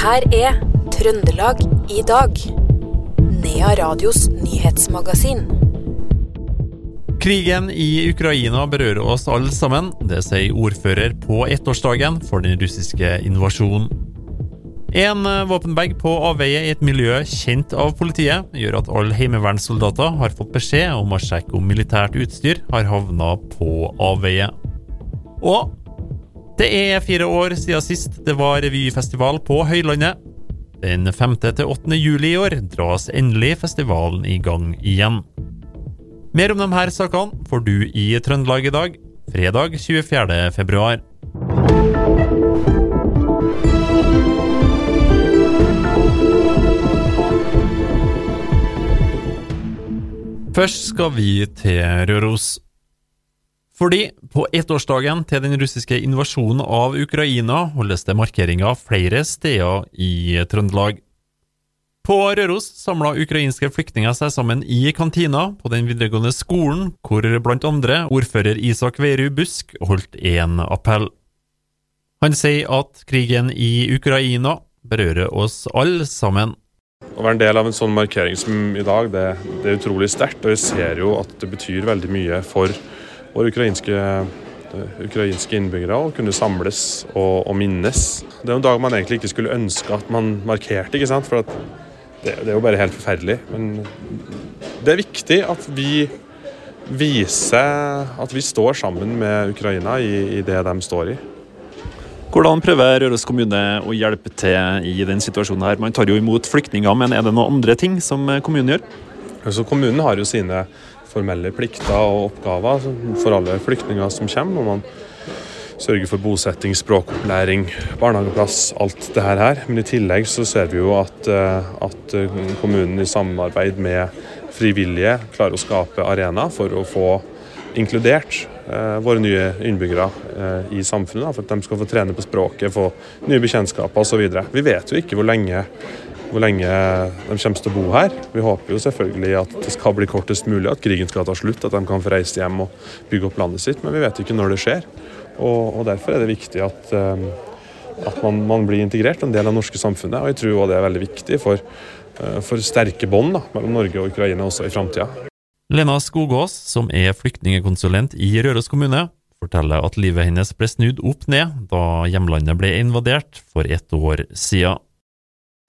her er Trøndelag i dag. Nea Radios nyhetsmagasin. Krigen i Ukraina berører oss alle sammen. Det sier ordfører på ettårsdagen for den russiske invasjonen. En våpenbag på avveie i et miljø kjent av politiet, gjør at alle heimevernssoldater har fått beskjed om å sjekke om militært utstyr har havna på avveie. Og det er fire år siden sist det var revyfestival på Høylandet. Den 5. til 8. juli i år dras endelig festivalen i gang igjen. Mer om de her sakene får du i Trøndelag i dag, fredag 24. februar. Først skal vi til Røros. Fordi på ettårsdagen til den russiske invasjonen av Ukraina holdes det markeringer flere steder i Trøndelag. På Røros samla ukrainske flyktninger seg sammen i kantina på den videregående skolen, hvor blant andre ordfører Isak Veru Busk holdt en appell. Han sier at krigen i Ukraina berører oss alle sammen. Å være en del av en sånn markering som i dag, det, det er utrolig sterkt. Og vi ser jo at det betyr veldig mye for våre ukrainske, ukrainske innbyggere kunne samles og, og, minnes. Det er en dag man egentlig ikke skulle ønske at man markerte, ikke sant? for det, det, er jo bare helt forferdelig. Men det er viktig at vi viser at vi står sammen med Ukraina i, i det de står i. Hvordan prøver Røros kommune å hjelpe til i den situasjonen her? Man tar jo imot flyktninger, men er det noen andre ting som kommunen gjør? Altså, kommunen har jo sine formelle plikter og oppgaver for alle flyktninger som kommer. når man sørger for bosetting, språkopplæring, barnehageplass, alt det her. Men i tillegg så ser vi jo at, eh, at kommunen i samarbeid med frivillige klarer å skape arena for å få inkludert eh, våre nye innbyggere eh, i samfunnet. For at de skal få trene på språket, få nye bekjentskaper osv. Vi vet jo ikke hvor lenge hvor lenge de kommer til å bo her. Vi håper jo selvfølgelig at det skal bli kortest mulig, at krigen skal ta slutt, at de kan få reise hjem og bygge opp landet sitt. Men vi vet ikke når det skjer. Og, og Derfor er det viktig at, um, at man, man, blir integrert, en del av det norske samfunnet. Og jeg tror også det er veldig viktig for, uh, for sterke bånd mellom Norge og Ukraina også i framtida. Lena Skogås, som er flyktningkonsulent i Røros kommune, forteller at livet hennes ble snudd opp ned da hjemlandet ble invadert for ett år siden.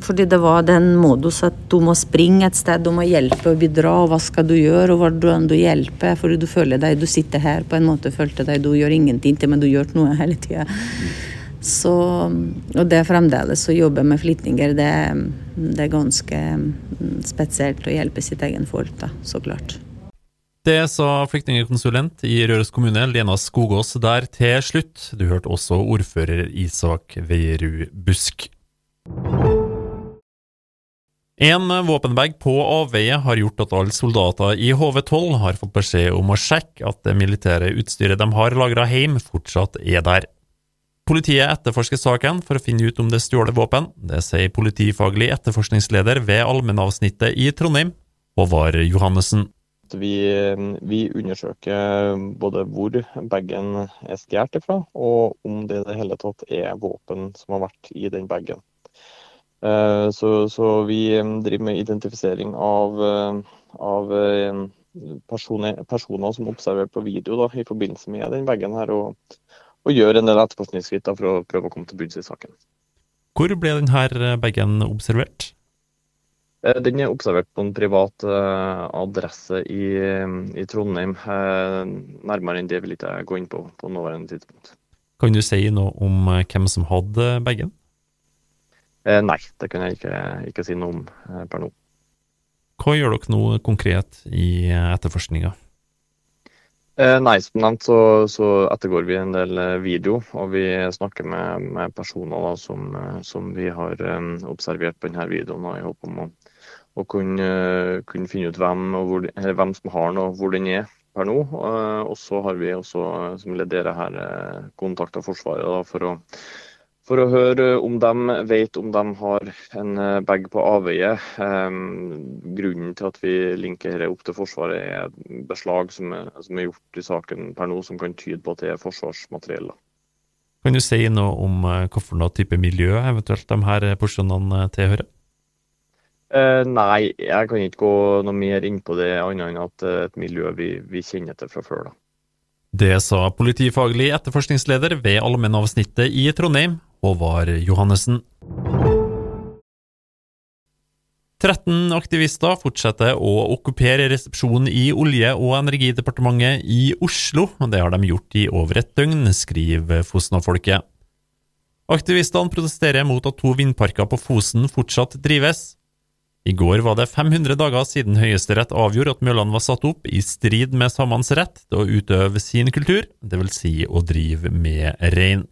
Fordi det var den modus at du må springe et sted, du må hjelpe og bidra, og hva skal du gjøre, og hvordan du hjelper, fordi du føler deg Du sitter her på en måte, følte deg du gjør ingenting til, men du gjør noe hele tida. Så, og det fremdeles å jobbe med flyktninger, det, det, er ganske spesielt å hjelpe sitt egen folk, da, så klart. Det sa flyktningkonsulent i Røros kommune, Lena Skogås, der til slutt. Du hørte også ordfører Isak Veierud Busk. En våpenbag på avveie har gjort at alle soldater i HV12 har fått beskjed om å sjekke at det militære utstyret de har lagra hjemme, fortsatt er der. Politiet etterforsker saken for å finne ut om det er stjålet våpen. Det sier politifaglig etterforskningsleder ved allmennavsnittet i Trondheim, Håvard Johannessen. Vi, vi, undersøker både hvor bagen er stjålet fra, og om det i det hele tatt er våpen som har vært i den bagen. Eh, så, så, vi eh, driver med identifisering av, eh, av personer, personer, som observerer på video da, i forbindelse med den veggen her, og, og gjør en del etterforskningsskritt for å prøve å komme til bunns i saken. Hvor ble denne bagen observert? Den er observert på en privat adresse i, i Trondheim. Nærmere enn det vil ikke jeg gå inn på på nåværende tidspunkt. Kan du si noe om hvem som hadde bagen? Eh, nei, det kan jeg ikke, ikke si noe om eh, per nå. Hva gjør dere nå konkret i eh, etterforskninga? Eh, nei, som nevnt så, så, ettergår vi en del video, og vi snakker med, med personer da, som, som, vi har observert på denne videoen, og i håp om å, å kunne, kunne, finne ut hvem, hvor, hvem, som har den og hvor den er per nå. og så har vi også, som leder her kontakta Forsvaret da, for å for å høre om de vet om de har en eh, bag på avveie. grunnen til at vi linker dette opp til Forsvaret, er beslag som er, som er, gjort i saken per nå, som kan tyde på at det er forsvarsmateriell. Kan du si noe om hvilken type miljø eventuelt de her porsjonene tilhører? Eh, nei, jeg kan ikke gå noe mer inn på det, annet enn at et miljø vi, vi kjenner til fra før. da. Det sa politifaglig etterforskningsleder ved allmennavsnittet i Trondheim, Håvard Johannessen. 13 aktivister fortsetter å okkupere resepsjonen i Olje- og energidepartementet i Oslo. Det har de gjort i over et døgn, skriver Fosna-folket. Aktivistene protesterer mot at to vindparker på Fosen fortsatt drives. I går var det 500 dager siden Høyesterett avgjorde at møllene var satt opp i strid med samenes rett til å utøve sin kultur, dvs. Si å drive med rein.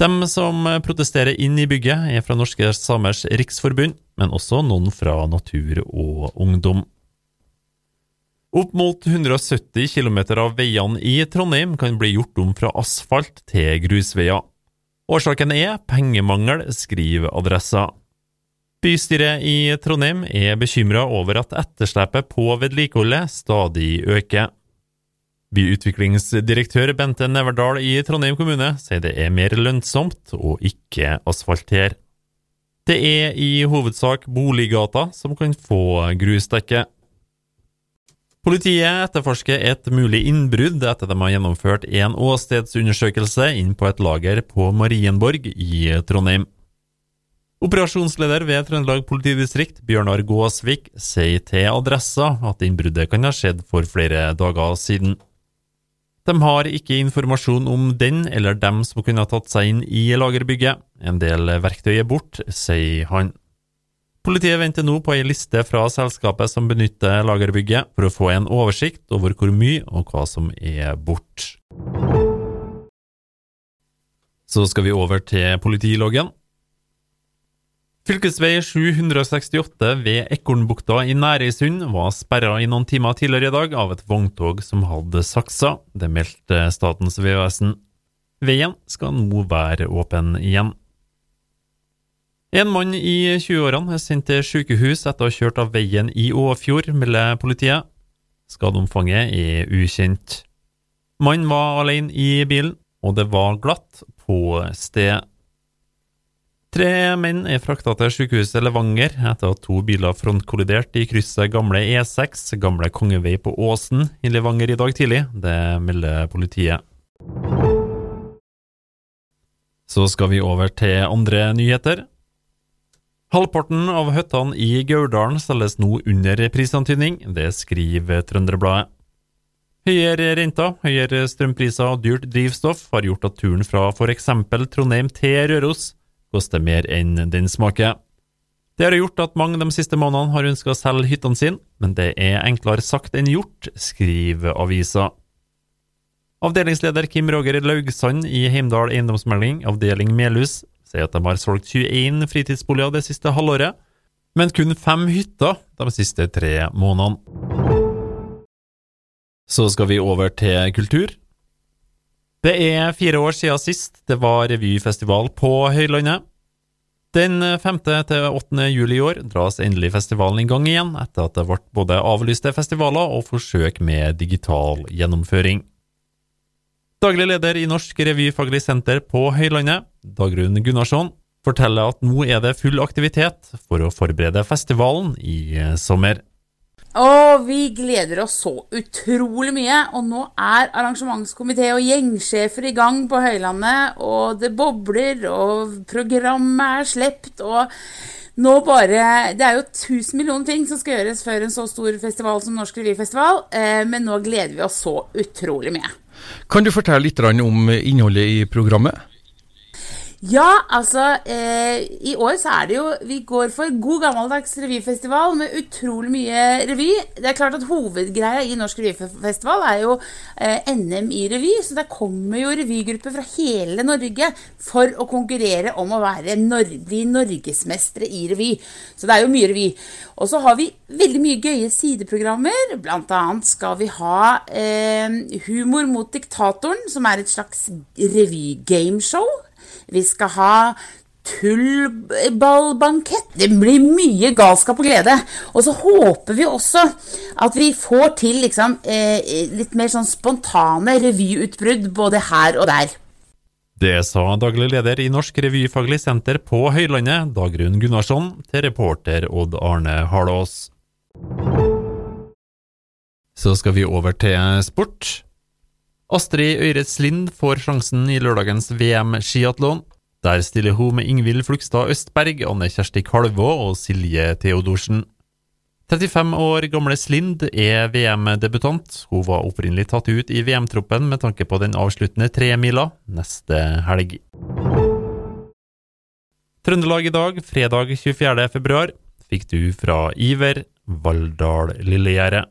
De som protesterer inn i bygget, er fra Norske Samers Riksforbund, men også noen fra Natur og Ungdom. Opp mot 170 km av veiene i Trondheim kan bli gjort om fra asfalt til grusveier. Årsaken er pengemangel, skriver Adressa. Bystyret i Trondheim er bekymra over at etterslepet på vedlikeholdet stadig øker. Byutviklingsdirektør Bente Neverdal i Trondheim kommune sier det er mer lønnsomt å ikke asfaltere. Det er i hovedsak Boliggata som kan få grusdekke. Politiet etterforsker et mulig innbrudd etter de har gjennomført en åstedsundersøkelse inn på et lager på Marienborg i Trondheim. Operasjonsleder ved Trøndelag politidistrikt, Bjørnar Gåsvik, sier til Adressa at innbruddet kan ha skjedd for flere dager siden. De har ikke informasjon om den eller dem som kunne ha tatt seg inn i lagerbygget. En del verktøy er bort, sier han. Politiet venter nå på ei liste fra selskapet som benytter lagerbygget, for å få en oversikt over hvor mye og hva som er bort. Så skal vi over til politiloggen. Fylkesvei 768 ved Ekornbukta i Nærøysund var sperra i noen timer tidligere i dag av et vogntog som hadde saksa. Det meldte Statens vegvesen. Veien skal nå være åpen igjen. En mann i 20-årene er sendt til sykehus etter å ha kjørt av veien i Åfjord, melder politiet. Skadeomfanget er ukjent. Mannen var alene i bilen, og det var glatt på stedet. Tre menn er frakta til sykehuset Levanger etter at to biler frontkolliderte i krysset gamle E6, gamle Kongevei på Åsen i Levanger i dag tidlig. Det melder politiet. Så skal vi over til andre nyheter. Halvparten av hyttene i Gauldalen selges nå under prisantydning, det skriver Trønderbladet. Høyere renter, høyere strømpriser og dyrt drivstoff har gjort at turen fra f.eks. Trondheim til Røros koster mer enn den smaker. Det har gjort at mange de siste månedene har ønska å selge hyttene sine, men det er enklere sagt enn gjort, skriver avisa. Avdelingsleder Kim Roger Laugsand i Heimdal eiendomsmelding, avdeling Melhus, sier at de har solgt 21 fritidsboliger det siste halvåret, men kun fem hytter de siste tre månedene. Så skal vi over til kultur. Det er fire år siden sist det var revyfestival på Høylandet. Den 5. til 8. juli i år dras endelig festivalen i gang igjen, etter at det ble både avlyste festivaler og forsøk med digital gjennomføring. Daglig leder i Norsk revyfaglig senter på Høylandet, Dagrun Gunnarsson, forteller at nå er det full aktivitet for å forberede festivalen i sommer. Og vi gleder oss så utrolig mye. Og nå er arrangementskomité og gjengsjefer i gang på Høylandet, og det bobler, og programmet er slept, og nå bare Det er jo tusen millioner ting som skal gjøres før en så stor festival som Norsk Revyfestival, eh, men nå gleder vi oss så utrolig mye. Kan du fortelle litt om innholdet i programmet? Ja, altså eh, I år så er det jo Vi går for god gammeldags revyfestival med utrolig mye revy. Det er klart at Hovedgreia i Norsk revyfestival er jo eh, NM i revy. Så der kommer jo revygrupper fra hele Norge for å konkurrere om å være nor bli norgesmestere i revy. Så det er jo mye revy. Og så har vi veldig mye gøye sideprogrammer. Blant annet skal vi ha eh, Humor mot diktatoren, som er et slags revygameshow. Vi skal ha tullballbankett. Det blir mye galskap og glede. Og så håper vi også at vi får til liksom, eh, litt mer sånn spontane revyutbrudd både her og der. Det sa daglig leder i Norsk revyfaglig senter på Høylandet, Dagrun Gunnarsson, til reporter Odd Arne Harlås. Så skal vi over til sport. Astrid Øyres Lind får sjansen i lørdagens VM skiatlon. Der stiller hun med Ingvild Flugstad Østberg, Anne Kjersti Kalvå og Silje Theodorsen. 35 år gamle Slind er VM-debutant. Hun var opprinnelig tatt ut i VM-troppen med tanke på den avsluttende tremila neste helg. Trøndelag i dag, fredag 24. februar, fikk du fra Iver Valldal Lillegjerdet.